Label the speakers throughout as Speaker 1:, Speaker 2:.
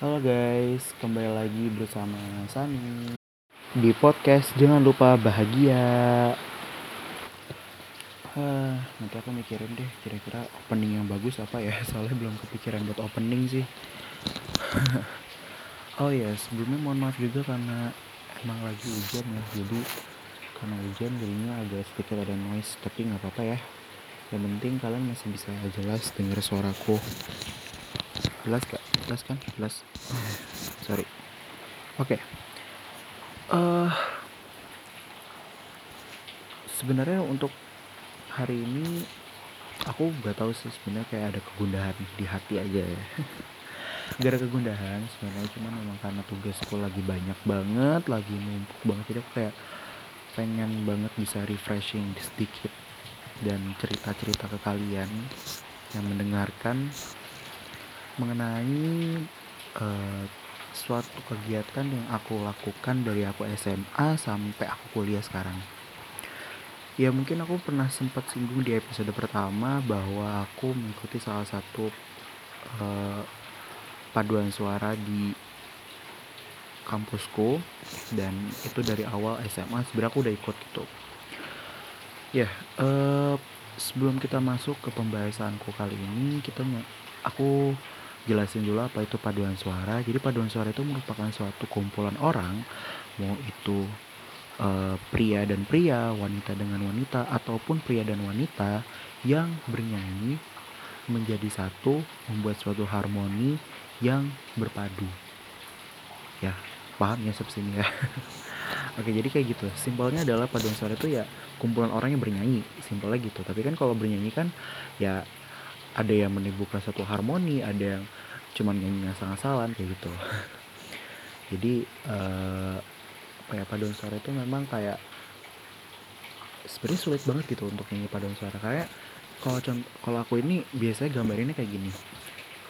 Speaker 1: Halo guys, kembali lagi bersama Sani di podcast Jangan Lupa Bahagia. Hah, nanti aku mikirin deh kira-kira opening yang bagus apa ya, soalnya belum kepikiran buat opening sih. oh ya, sebelumnya mohon maaf juga karena emang lagi hujan ya, jadi karena hujan jadinya agak sedikit ada noise, tapi nggak apa-apa ya. Yang penting kalian masih bisa jelas dengar suaraku. Jelas gak? Jelas kan? Jelas. Sorry. Oke. Eh sebenarnya untuk hari ini aku gak tahu sih sebenarnya kayak ada kegundahan di hati aja ya. Gak ada kegundahan sebenarnya cuma memang karena tugasku lagi banyak banget, lagi numpuk banget jadi aku kayak pengen banget bisa refreshing sedikit dan cerita-cerita ke kalian yang mendengarkan mengenai uh, suatu kegiatan yang aku lakukan dari aku SMA sampai aku kuliah sekarang. Ya mungkin aku pernah sempat singgung di episode pertama bahwa aku mengikuti salah satu uh, paduan suara di kampusku dan itu dari awal SMA sebenarnya aku udah ikut gitu Ya, uh, sebelum kita masuk ke pembahasanku kali ini, kita aku jelasin dulu apa itu paduan suara. Jadi paduan suara itu merupakan suatu kumpulan orang, mau itu uh, pria dan pria, wanita dengan wanita, ataupun pria dan wanita yang bernyanyi menjadi satu, membuat suatu harmoni yang berpadu. Ya, paham ya sini ya. Oke, jadi kayak gitu. Simpelnya adalah paduan suara itu ya kumpulan orang yang bernyanyi, simpelnya gitu. Tapi kan kalau bernyanyi kan ya ada yang menimbulkan satu harmoni, ada yang cuman nyanyi asal-asalan kayak gitu. jadi uh, apa ya paduan suara itu memang kayak sebenarnya sulit banget gitu untuk nyanyi paduan suara. Kayak kalau kalau aku ini biasanya gambarinnya kayak gini.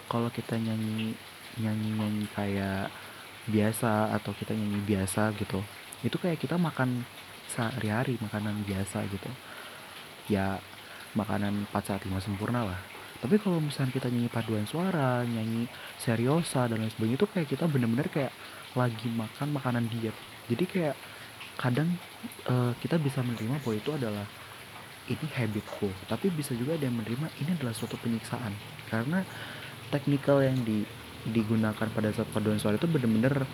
Speaker 1: Kalau kita nyanyi nyanyi nyanyi kayak biasa atau kita nyanyi biasa gitu itu kayak kita makan sehari-hari makanan biasa gitu. Ya makanan 4 saat 5 sempurna lah tapi kalau misalnya kita nyanyi paduan suara nyanyi seriosa dan lain sebagainya itu kayak kita bener-bener kayak lagi makan makanan diet. Jadi kayak kadang uh, kita bisa menerima bahwa itu adalah ini habitku. Tapi bisa juga ada yang menerima ini adalah suatu penyiksaan. Karena teknikal yang di, digunakan pada saat paduan suara itu bener-bener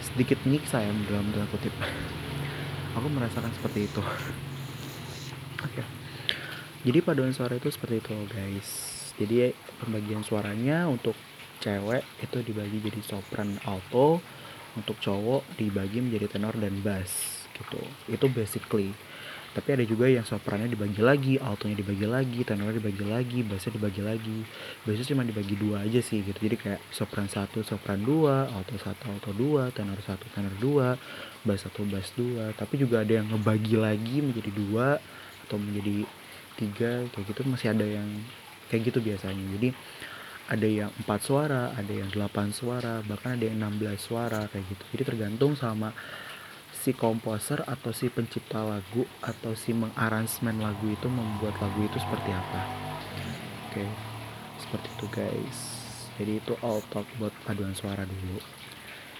Speaker 1: sedikit menyiksa ya dalam tanda kutip. Aku merasakan seperti itu. Oke. okay. Jadi paduan suara itu seperti itu guys. Jadi pembagian suaranya untuk cewek itu dibagi jadi sopran alto untuk cowok dibagi menjadi tenor dan bass gitu. Itu basically. Tapi ada juga yang soprannya dibagi lagi altonya dibagi lagi tenornya dibagi lagi bassnya dibagi lagi. Bassnya cuma dibagi dua aja sih gitu. Jadi kayak sopran satu sopran dua alto satu alto dua tenor satu tenor dua bass satu bass dua. Tapi juga ada yang ngebagi lagi menjadi dua atau menjadi tiga kayak gitu masih ada yang kayak gitu biasanya jadi ada yang empat suara ada yang delapan suara bahkan ada yang enam belas suara kayak gitu jadi tergantung sama si komposer atau si pencipta lagu atau si mengaransemen lagu itu membuat lagu itu seperti apa oke okay. seperti itu guys jadi itu all talk buat paduan suara dulu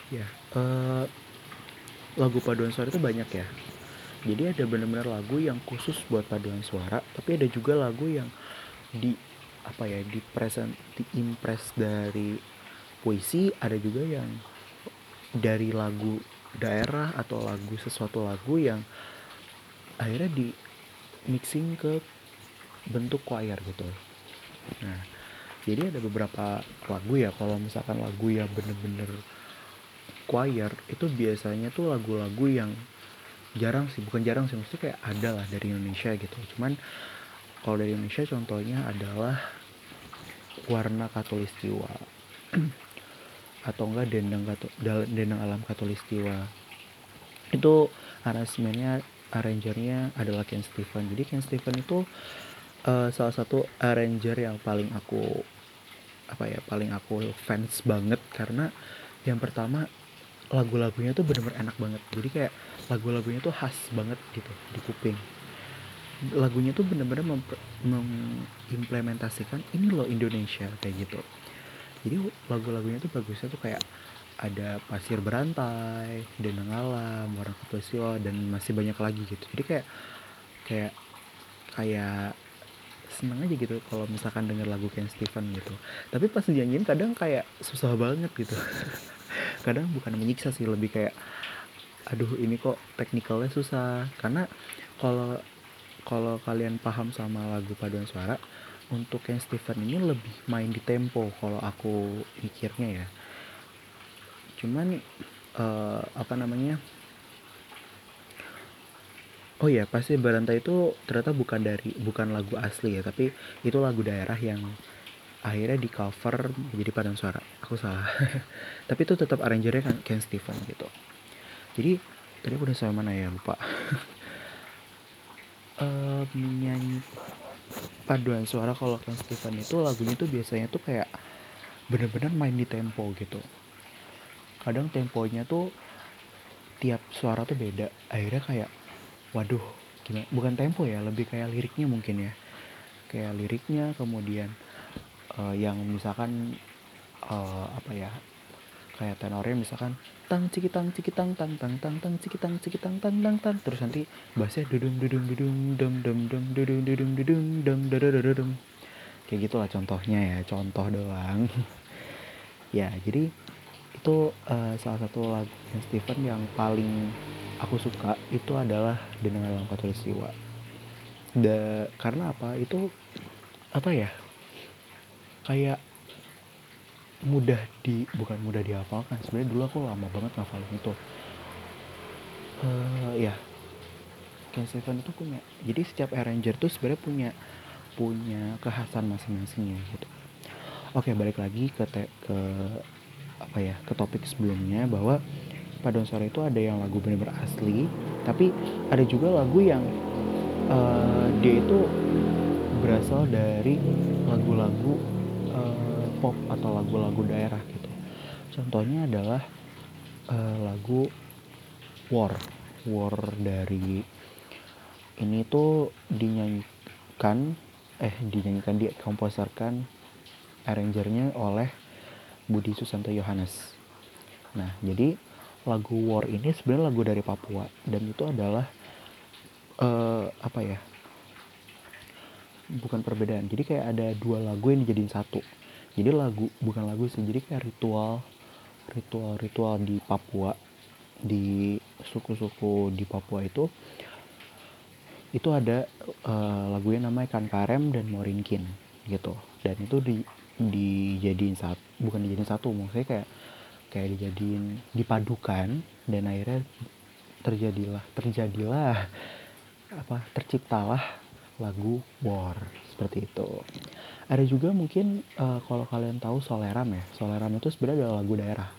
Speaker 1: ya yeah. uh, lagu paduan suara itu banyak ya jadi ada benar-benar lagu yang khusus buat paduan suara tapi ada juga lagu yang di apa ya di present di impress dari puisi ada juga yang dari lagu daerah atau lagu sesuatu lagu yang akhirnya di mixing ke bentuk choir gitu. Nah jadi ada beberapa lagu ya kalau misalkan lagu yang bener-bener choir itu biasanya tuh lagu-lagu yang jarang sih bukan jarang sih maksudnya kayak ada lah dari Indonesia gitu. Cuman kalau dari Indonesia contohnya adalah warna katulistiwa atau enggak dendang dendang alam katulistiwa itu aransemennya arrangernya adalah Ken Stephen. Jadi Ken Stephen itu uh, salah satu arranger yang paling aku apa ya paling aku fans banget. Karena yang pertama lagu-lagunya tuh bener-bener enak banget. Jadi kayak lagu-lagunya tuh khas banget gitu di kuping. Lagunya tuh bener-bener mengimplementasikan ini loh Indonesia kayak gitu. Jadi lagu-lagunya tuh bagusnya tuh kayak ada pasir berantai denang alam warna kepesiwa dan masih banyak lagi gitu. Jadi kayak kayak kayak seneng aja gitu kalau misalkan denger lagu Ken Stephen gitu. Tapi pas nyanyiin kadang kayak susah banget gitu kadang bukan menyiksa sih lebih kayak aduh ini kok teknikalnya susah. Karena kalau kalau kalian paham sama lagu paduan suara untuk Ken Stephen ini lebih main di tempo kalau aku mikirnya ya. Cuman uh, apa namanya Oh ya pasti berantai itu ternyata bukan dari bukan lagu asli ya tapi itu lagu daerah yang akhirnya di cover menjadi paduan suara. Aku salah. Tapi itu tetap arrangernya kan Ken Stephen gitu. Jadi tadi aku udah sama mana ya? Lupa. Uh, menyanyi paduan suara kalau Ken Stephen itu lagunya tuh biasanya tuh kayak bener-bener main di tempo gitu. Kadang temponya tuh tiap suara tuh beda. Akhirnya kayak waduh gimana? Bukan tempo ya lebih kayak liriknya mungkin ya. Kayak liriknya kemudian uh, yang misalkan uh, apa ya kayak tenornya misalkan tang cikitang cikitang tang tang tang tang cikitang cikitang tang tang tang terus nanti bassnya dudung dudung dudung dum dum dum dudung dudung dudung dum dudung kayak gitulah contohnya ya contoh doang. Ya jadi itu uh, salah satu lagu Stephen yang paling aku suka itu adalah dengan dalam katulistiwa. Da karena apa? Itu apa ya kayak mudah di bukan mudah dihafalkan. Sebenarnya dulu aku lama banget ngafalin itu. Uh, ya Ken Stephen itu punya jadi setiap arranger tuh sebenarnya punya punya kekhasan masing-masingnya gitu. Oke balik lagi ke te, ke apa ya ke topik sebelumnya bahwa paduan suara itu ada yang lagu benar-benar asli tapi ada juga lagu yang uh, dia itu berasal dari lagu-lagu pop atau lagu-lagu daerah gitu. Contohnya adalah uh, lagu War. War dari ini tuh dinyanyikan eh dinyanyikan dikomposerkan arrangernya oleh Budi Susanto Yohanes. Nah jadi lagu War ini sebenarnya lagu dari Papua dan itu adalah uh, apa ya bukan perbedaan. Jadi kayak ada dua lagu yang dijadiin satu jadi lagu bukan lagu sih jadi kayak ritual ritual ritual di Papua. Di suku-suku di Papua itu itu ada uh, yang namanya Kan Karem dan Morinkin gitu. Dan itu di dijadiin satu bukan dijadiin satu maksudnya kayak kayak dijadiin dipadukan dan akhirnya terjadilah terjadilah apa terciptalah lagu War seperti itu. Ada juga mungkin uh, kalau kalian tahu Soleram ya. Soleram itu sebenarnya adalah lagu daerah.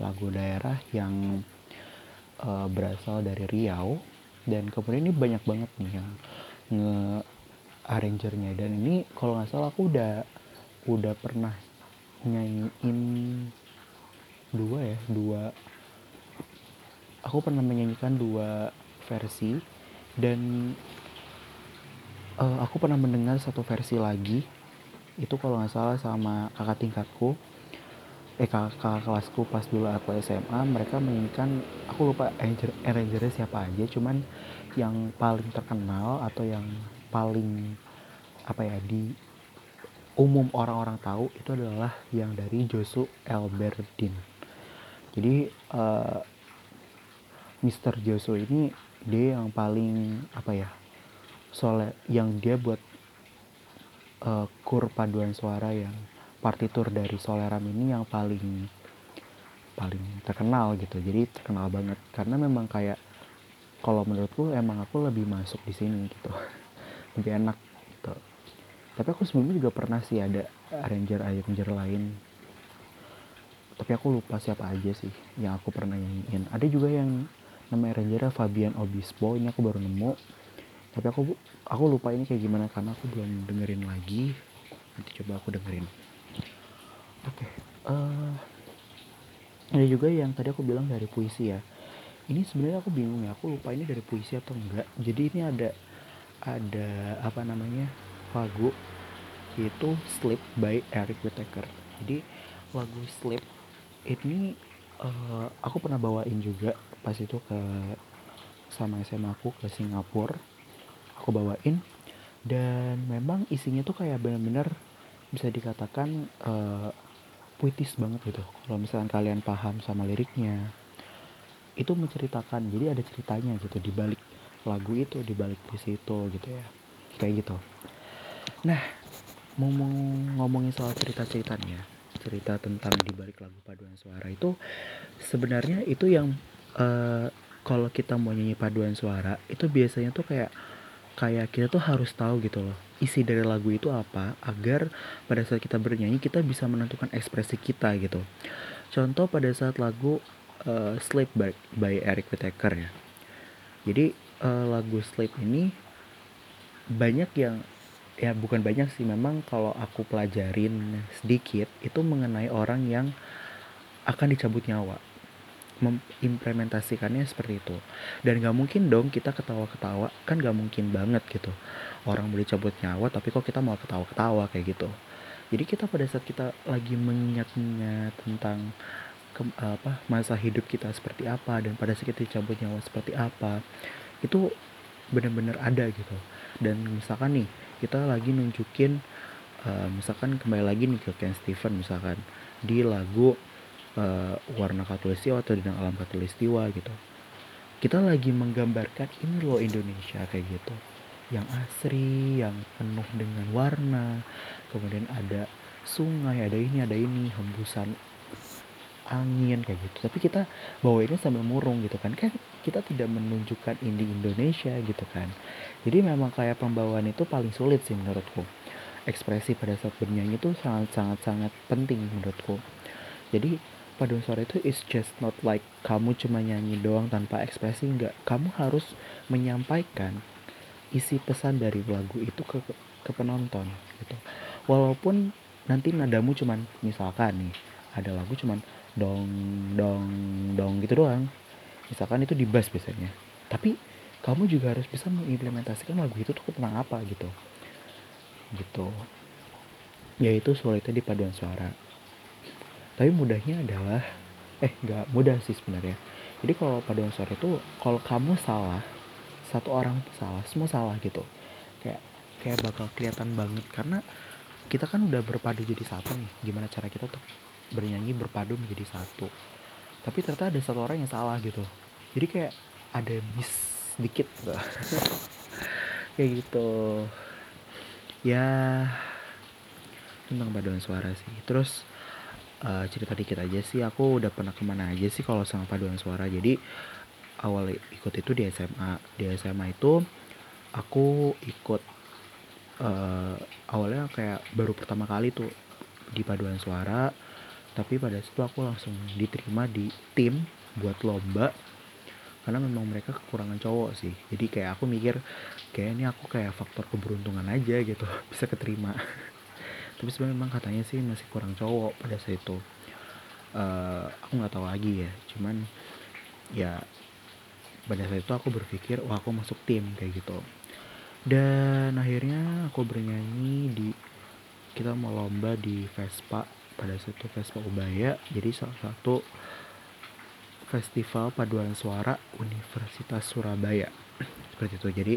Speaker 1: Lagu daerah yang uh, berasal dari Riau. Dan kemudian ini banyak banget nih yang nge arrangernya dan ini kalau nggak salah aku udah udah pernah nyanyiin dua ya dua aku pernah menyanyikan dua versi. Dan uh, aku pernah mendengar satu versi lagi itu kalau nggak salah sama kakak tingkatku eh kakak, kakak kelasku pas dulu aku SMA mereka menyanyikan aku lupa arrangernya siapa aja cuman yang paling terkenal atau yang paling apa ya di umum orang-orang tahu itu adalah yang dari Josu Elberdin jadi uh, Mr. Joso ini dia yang paling apa ya soalnya yang dia buat uh, kur paduan suara yang partitur dari Soleram ini yang paling paling terkenal gitu. Jadi terkenal banget. Karena memang kayak kalau menurutku emang aku lebih masuk di sini gitu. Lebih enak gitu. Tapi aku sebelumnya juga pernah sih ada arranger arranger lain. Tapi aku lupa siapa aja sih yang aku pernah nyanyiin. Ada juga yang nama arrangernya Fabian Obispo. Ini aku baru nemu tapi aku aku lupa ini kayak gimana karena aku belum dengerin lagi. Nanti coba aku dengerin. Oke okay. uh, eh, ada juga yang tadi aku bilang dari puisi ya. Ini sebenarnya aku bingung ya aku lupa ini dari puisi atau enggak. Jadi ini ada ada apa namanya lagu itu Sleep by Eric Whittaker. Jadi lagu Sleep ini uh, aku pernah bawain juga pas itu ke sama SMA aku ke Singapura aku bawain. Dan memang isinya tuh kayak bener-bener bisa dikatakan uh, puitis banget gitu. Kalau misalkan kalian paham sama liriknya itu menceritakan. Jadi ada ceritanya gitu di balik lagu itu di balik puisi itu gitu ya. Kayak gitu. Nah ngomong ngomongin soal cerita ceritanya cerita tentang di balik lagu paduan suara itu sebenarnya itu yang uh, kalau kita mau nyanyi paduan suara itu biasanya tuh kayak kayak kita tuh harus tahu gitu loh isi dari lagu itu apa agar pada saat kita bernyanyi kita bisa menentukan ekspresi kita gitu. Contoh pada saat lagu uh, Sleep by, by Eric Whittaker ya. Jadi uh, lagu Sleep ini banyak yang ya bukan banyak sih memang kalau aku pelajarin sedikit itu mengenai orang yang akan dicabut nyawa mengimplementasikannya seperti itu. Dan gak mungkin dong kita ketawa-ketawa. Kan gak mungkin banget gitu. Orang boleh cabut nyawa tapi kok kita mau ketawa-ketawa kayak gitu. Jadi kita pada saat kita lagi mengingatnya tentang ke, apa masa hidup kita seperti apa dan pada saat kita cabut nyawa seperti apa itu benar-benar ada gitu. Dan misalkan nih kita lagi nunjukin uh, misalkan kembali lagi nih ke Ken Stephen misalkan. Di lagu uh, warna katulistiwa atau di alam katulistiwa gitu. Kita lagi menggambarkan ini loh Indonesia kayak gitu. Yang asri yang penuh dengan warna. Kemudian ada sungai ada ini ada ini hembusan angin kayak gitu. Tapi kita bawa ini sambil murung gitu kan. Kan kita tidak menunjukkan ini Indonesia gitu kan. Jadi memang kayak pembawaan itu paling sulit sih menurutku. Ekspresi pada saat bernyanyi itu sangat sangat sangat penting menurutku. Jadi paduan suara itu is just not like kamu cuma nyanyi doang tanpa ekspresi enggak. Kamu harus menyampaikan isi pesan dari lagu itu ke ke penonton gitu. Walaupun nanti nadamu cuman misalkan nih ada lagu cuman dong dong dong gitu doang. Misalkan itu di bass biasanya. Tapi kamu juga harus bisa mengimplementasikan lagu itu tuh tentang apa gitu. Gitu. Yaitu sulitnya di paduan suara tapi mudahnya adalah eh nggak mudah sih sebenarnya. Jadi kalau paduan suara itu kalau kamu salah satu orang salah semua salah gitu. Kayak kayak bakal kelihatan banget. Karena kita kan udah berpadu jadi satu nih. Gimana cara kita tuh bernyanyi berpadu menjadi satu? Tapi ternyata ada satu orang yang salah gitu. Jadi kayak ada miss dikit gitu. kayak gitu. Ya tentang paduan suara sih. Terus uh, cerita dikit aja sih aku udah pernah ke mana aja sih kalau sama paduan suara. Jadi awal ikut itu di SMA di SMA itu aku ikut uh, awalnya kayak baru pertama kali tuh di paduan suara. Tapi pada situ aku langsung diterima di tim buat lomba. Karena memang mereka kekurangan cowok sih. Jadi kayak aku mikir kayak ini aku kayak faktor keberuntungan aja gitu. Bisa keterima tapi sebenarnya memang katanya sih masih kurang cowok pada saat itu. Uh, aku nggak tahu lagi ya. Cuman ya pada saat itu aku berpikir wah aku masuk tim kayak gitu. Dan akhirnya aku bernyanyi di kita mau lomba di Vespa pada saat itu Vespa Ubaya. Jadi salah satu festival paduan suara Universitas Surabaya. Seperti itu. Jadi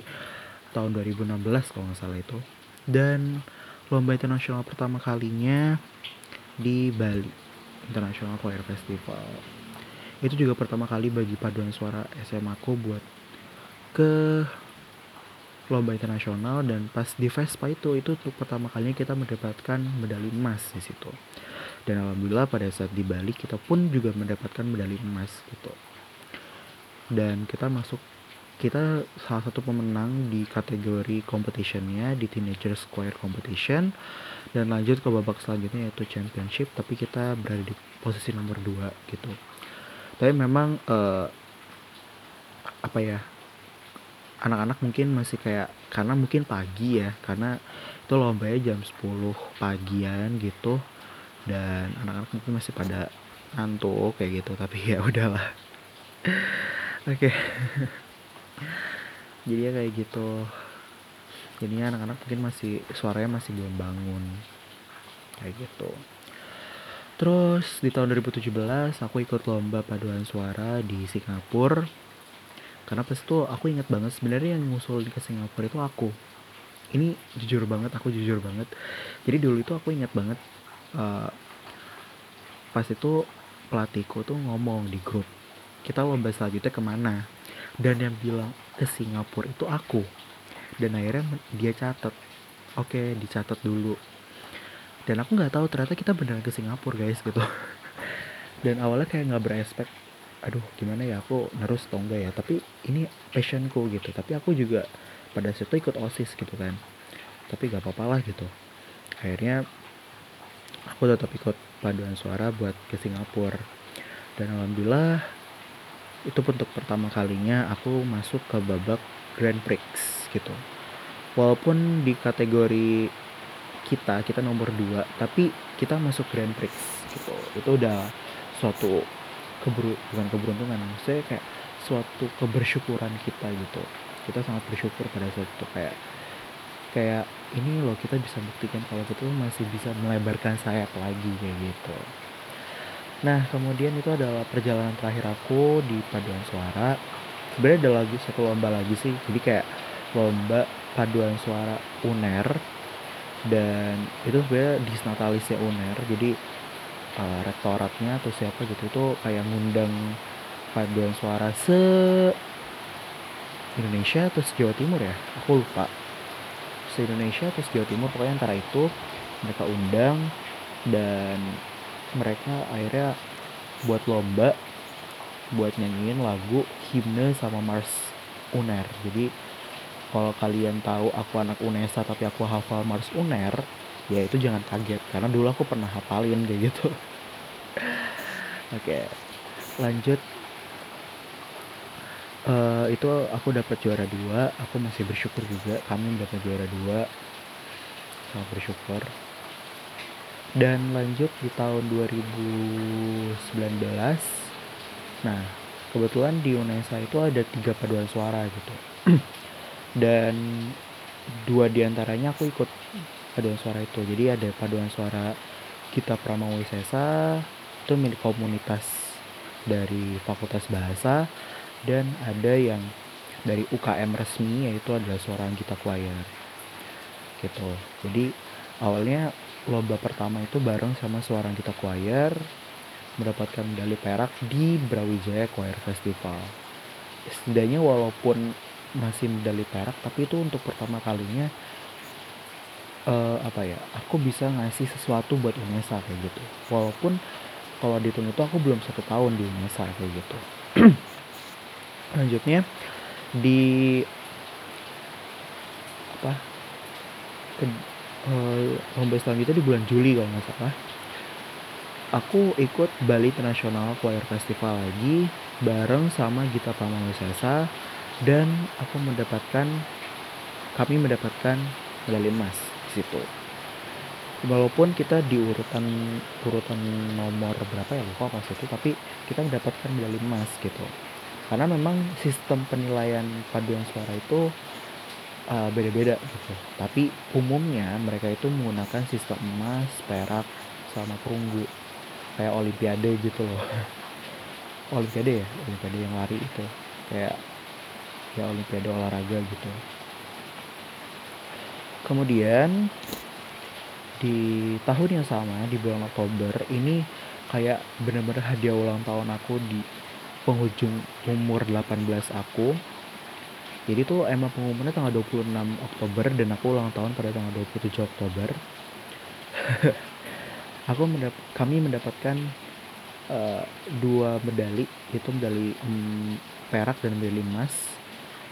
Speaker 1: tahun 2016 kalau nggak salah itu. Dan lomba internasional pertama kalinya di Bali. International Choir Festival. Itu juga pertama kali bagi paduan suara SMA aku buat ke lomba internasional dan pas di Vespa itu itu untuk pertama kalinya kita mendapatkan medali emas di situ. Dan alhamdulillah pada saat di Bali kita pun juga mendapatkan medali emas gitu. Dan kita masuk kita salah satu pemenang di kategori competitionnya di Teenager Square Competition. Dan lanjut ke babak selanjutnya yaitu championship tapi kita berada di posisi nomor 2 gitu. Tapi memang uh, apa ya anak-anak mungkin masih kayak karena mungkin pagi ya karena itu lombanya jam 10 pagian gitu. Dan anak-anak mungkin masih pada ngantuk kayak gitu tapi ya udahlah. Oke. okay jadi ya kayak gitu. Jadinya anak-anak mungkin masih suaranya masih belum bangun. Kayak gitu. Terus di tahun 2017 aku ikut lomba paduan suara di Singapura. Karena pas itu aku ingat banget sebenarnya yang ngusul ke Singapura itu aku. Ini jujur banget aku jujur banget. Jadi dulu itu aku ingat banget uh, pas itu pelatihku tuh ngomong di grup kita lomba selanjutnya ke mana dan yang bilang ke Singapura itu aku. Dan akhirnya dia catat. Oke dicatat dulu. Dan aku nggak tahu ternyata kita beneran ke Singapura guys gitu. Dan awalnya kayak nggak berespek aduh gimana ya aku nerus atau enggak ya? Tapi ini passionku gitu. Tapi aku juga pada saat itu ikut osis gitu kan. Tapi gak apa-apa lah gitu. Akhirnya aku tetap ikut paduan suara buat ke Singapura. Dan alhamdulillah itu untuk pertama kalinya aku masuk ke babak Grand Prix gitu. Walaupun di kategori kita kita nomor 2 tapi kita masuk Grand Prix gitu. Itu udah suatu keburu bukan keberuntungan saya kayak suatu kebersyukuran kita gitu. Kita sangat bersyukur pada saat itu kayak kayak ini loh kita bisa buktikan kalau kita masih bisa melebarkan sayap lagi kayak gitu nah kemudian itu adalah perjalanan terakhir aku di paduan suara. Sebenarnya ada lagi satu lomba lagi sih. Jadi kayak lomba paduan suara UNER. Dan itu sebenarnya disnatalisnya UNER. Jadi uh, rektoratnya atau siapa gitu itu kayak ngundang paduan suara se Indonesia atau se Jawa Timur ya? Aku lupa. Se Indonesia atau se Jawa Timur pokoknya antara itu mereka undang. Dan mereka akhirnya buat lomba buat nyanyiin lagu himne sama Mars UNER jadi kalau kalian tahu aku anak UNESA tapi aku hafal Mars UNER ya itu jangan kaget. Karena dulu aku pernah hafalin kayak gitu. Oke lanjut. Uh, itu aku dapat juara dua. Aku masih bersyukur juga kami dapat juara dua. Sangat bersyukur dan lanjut di tahun 2019 nah kebetulan di UNESA itu ada tiga paduan suara gitu. Dan dua di antaranya aku ikut paduan suara itu. Jadi ada paduan suara kita Pramawisesa itu milik komunitas dari Fakultas Bahasa dan ada yang dari UKM resmi yaitu adalah suara kita choir. Gitu. Jadi awalnya lomba pertama itu bareng sama suara kita choir mendapatkan medali perak di Brawijaya Choir Festival. Setidaknya walaupun masih medali perak tapi itu untuk pertama kalinya uh, apa ya aku bisa ngasih sesuatu buat UNESA kayak gitu. Walaupun kalau dihitung itu aku belum satu tahun di UNESA kayak gitu. Lanjutnya di apa uh, lomba selanjutnya di bulan Juli kalau nggak salah. Aku ikut Bali International Choir Festival lagi bareng sama Gita Pamawisesa dan aku mendapatkan kami mendapatkan medali emas di situ. Walaupun kita di urutan urutan nomor berapa ya lupa pas itu tapi kita mendapatkan medali emas gitu. Karena memang sistem penilaian paduan suara itu uh, beda-beda. Gitu tapi umumnya mereka itu menggunakan sistem emas perak sama perunggu. Kayak olimpiade gitu loh. Olimpiade ya? Olimpiade yang lari itu. Kayak ya olimpiade olahraga gitu. Kemudian di tahun yang sama di bulan Oktober ini kayak bener-bener hadiah ulang tahun aku di penghujung umur 18 aku jadi tuh emang pengumumannya tanggal 26 Oktober dan aku ulang tahun pada tanggal 27 Oktober. Aku mendap kami mendapatkan uh, dua medali. Itu medali um, perak dan medali emas.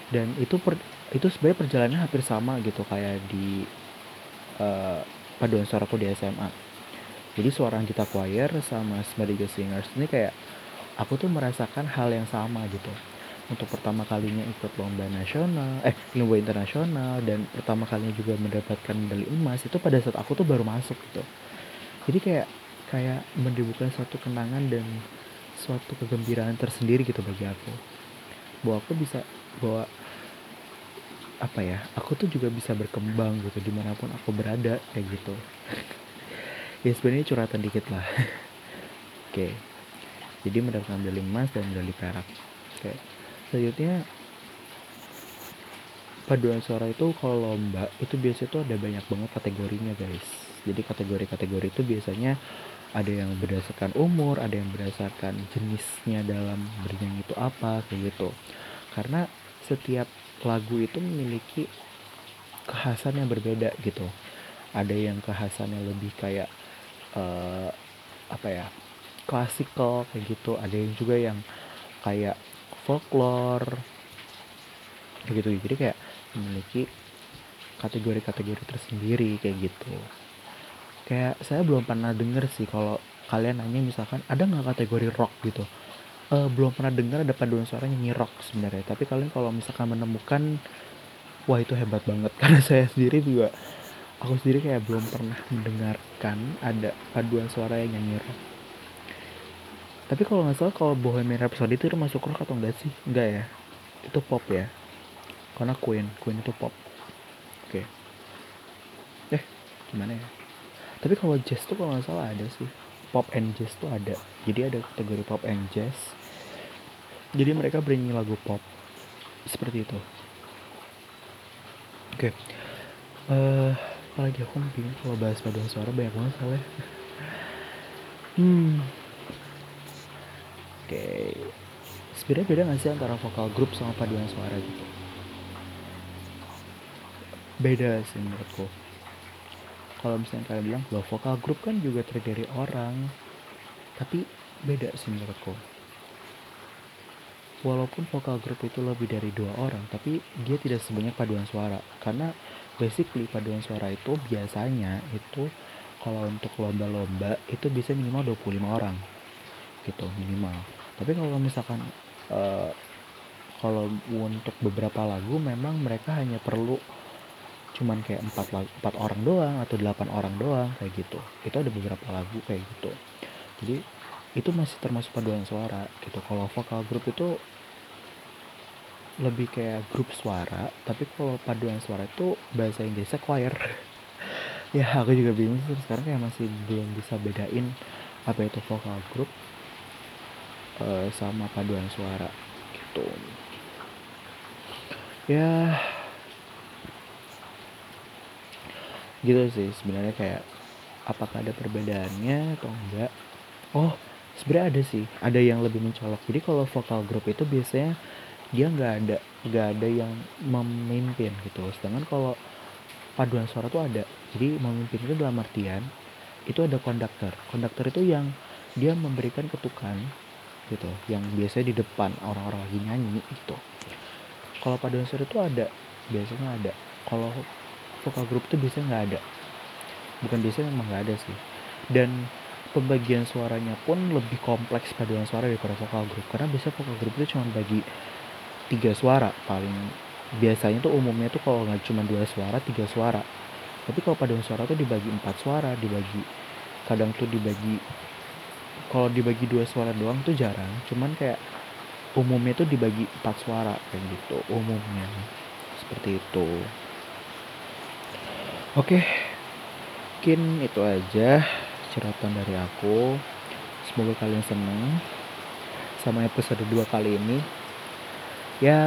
Speaker 1: Dan itu per, itu sebenarnya perjalanannya hampir sama gitu kayak di uh, paduan suaraku di SMA jadi suara kita choir sama Smadiga Singers ini kayak aku tuh merasakan hal yang sama gitu untuk pertama kalinya ikut lomba nasional eh lomba internasional dan pertama kalinya juga mendapatkan medali emas itu pada saat aku tuh baru masuk gitu. Jadi kayak kayak menimbulkan suatu kenangan dan suatu kegembiraan tersendiri gitu bagi aku. Bahwa aku bisa bahwa apa ya aku tuh juga bisa berkembang gitu di mana pun aku berada kayak gitu. Ya sebenarnya curhatan dikit lah. Oke. Jadi mendapatkan medali emas dan medali perak. Oke selanjutnya paduan suara itu kalau lomba itu biasanya tuh ada banyak banget kategorinya guys. Jadi kategori-kategori itu biasanya ada yang berdasarkan umur ada yang berdasarkan jenisnya dalam bernyanyi itu apa kayak gitu. Karena setiap lagu itu memiliki kekhasan yang berbeda gitu. Ada yang kekhasannya lebih kayak uh, apa ya klasikal kayak gitu. Ada yang juga yang kayak folklore. Gitu jadi kayak memiliki kategori-kategori tersendiri kayak gitu. Kayak saya belum pernah denger sih kalau kalian nanya misalkan ada nggak kategori rock? gitu. Uh, belum pernah dengar ada paduan suara nyanyi rock sebenarnya. Tapi kalian kalau misalkan menemukan wah itu hebat banget. Karena saya sendiri juga aku sendiri kayak belum pernah mendengarkan ada paduan suara yang nyanyi rock tapi kalau nggak salah kalau Bohemian Rhapsody itu masuk rock atau enggak sih? Enggak ya? Itu pop ya? Karena Queen. Queen itu pop. Oke. Okay. eh gimana ya? Tapi kalau jazz tuh kalau nggak salah ada sih. Pop and jazz tuh ada. Jadi ada kategori pop and jazz. Jadi mereka bernyanyi lagu pop. Seperti itu. Oke. Okay. uh, eh, apalagi aku bingung kalau bahas paduan suara banyak banget soalnya. Hmm okay. sebenarnya beda gak sih antara vokal grup sama paduan suara gitu? Beda sih menurutku. Kalau misalnya kalian bilang bahwa vokal grup kan juga terdiri orang. Tapi beda sih menurutku. Walaupun vokal grup itu lebih dari dua orang tapi dia tidak sebanyak paduan suara. Karena basically paduan suara itu biasanya itu kalau untuk lomba-lomba itu bisa minimal 25 orang gitu minimal tapi kalau misalkan uh, kalau untuk beberapa lagu memang mereka hanya perlu cuman kayak empat empat orang doang atau delapan orang doang kayak gitu. Itu ada beberapa lagu kayak gitu. Jadi itu masih termasuk paduan suara gitu. Kalau vokal grup itu lebih kayak grup suara tapi kalau paduan suara itu bahasa Inggrisnya choir. Ya aku juga bingung sekarang kayak masih belum bisa bedain apa itu vokal grup uh, sama paduan suara gitu. Ya gitu sih sebenarnya kayak apakah ada perbedaannya atau enggak? Oh sebenarnya ada sih ada yang lebih mencolok. Jadi kalau vokal grup itu biasanya dia nggak ada nggak ada yang memimpin gitu. Sedangkan kalau paduan suara tuh ada. Jadi memimpin itu dalam artian itu ada konduktor. Konduktor itu yang dia memberikan ketukan gitu yang biasanya di depan orang-orang lagi nyanyi gitu. Kalau paduan suara itu ada biasanya ada. Kalau vokal grup itu biasanya nggak ada. Bukan biasanya memang nggak ada sih. Dan pembagian suaranya pun lebih kompleks paduan suara daripada vokal grup. Karena biasanya vokal grup itu cuma bagi tiga suara paling. Biasanya tuh umumnya tuh kalau nggak cuma dua suara tiga suara. Tapi kalau paduan suara tuh dibagi empat suara dibagi kadang tuh dibagi kalau dibagi dua suara doang tuh jarang cuman kayak umumnya tuh dibagi empat suara kayak gitu umumnya. Seperti itu. Oke mungkin itu aja cerita dari aku. Semoga kalian seneng sama episode 2 kali ini. Ya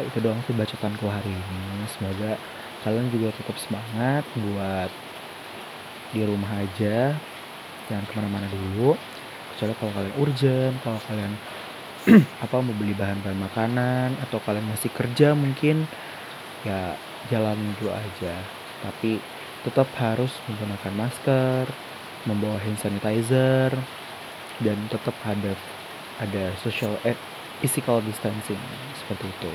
Speaker 1: itu doang sih bacotanku hari ini. Semoga kalian juga tetap semangat buat di rumah aja. Jangan ke mana-mana dulu kecuali kalau kalian urgent kalau kalian apa mau beli bahan-bahan makanan atau kalian masih kerja mungkin ya jalan dulu aja tapi tetap harus menggunakan masker membawa hand sanitizer dan tetap ada ada social eh, physical distancing seperti itu.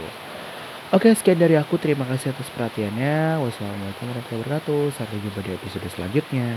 Speaker 1: Oke, sekian dari aku. Terima kasih atas perhatiannya. Wassalamualaikum warahmatullahi wabarakatuh. Sampai jumpa di episode selanjutnya.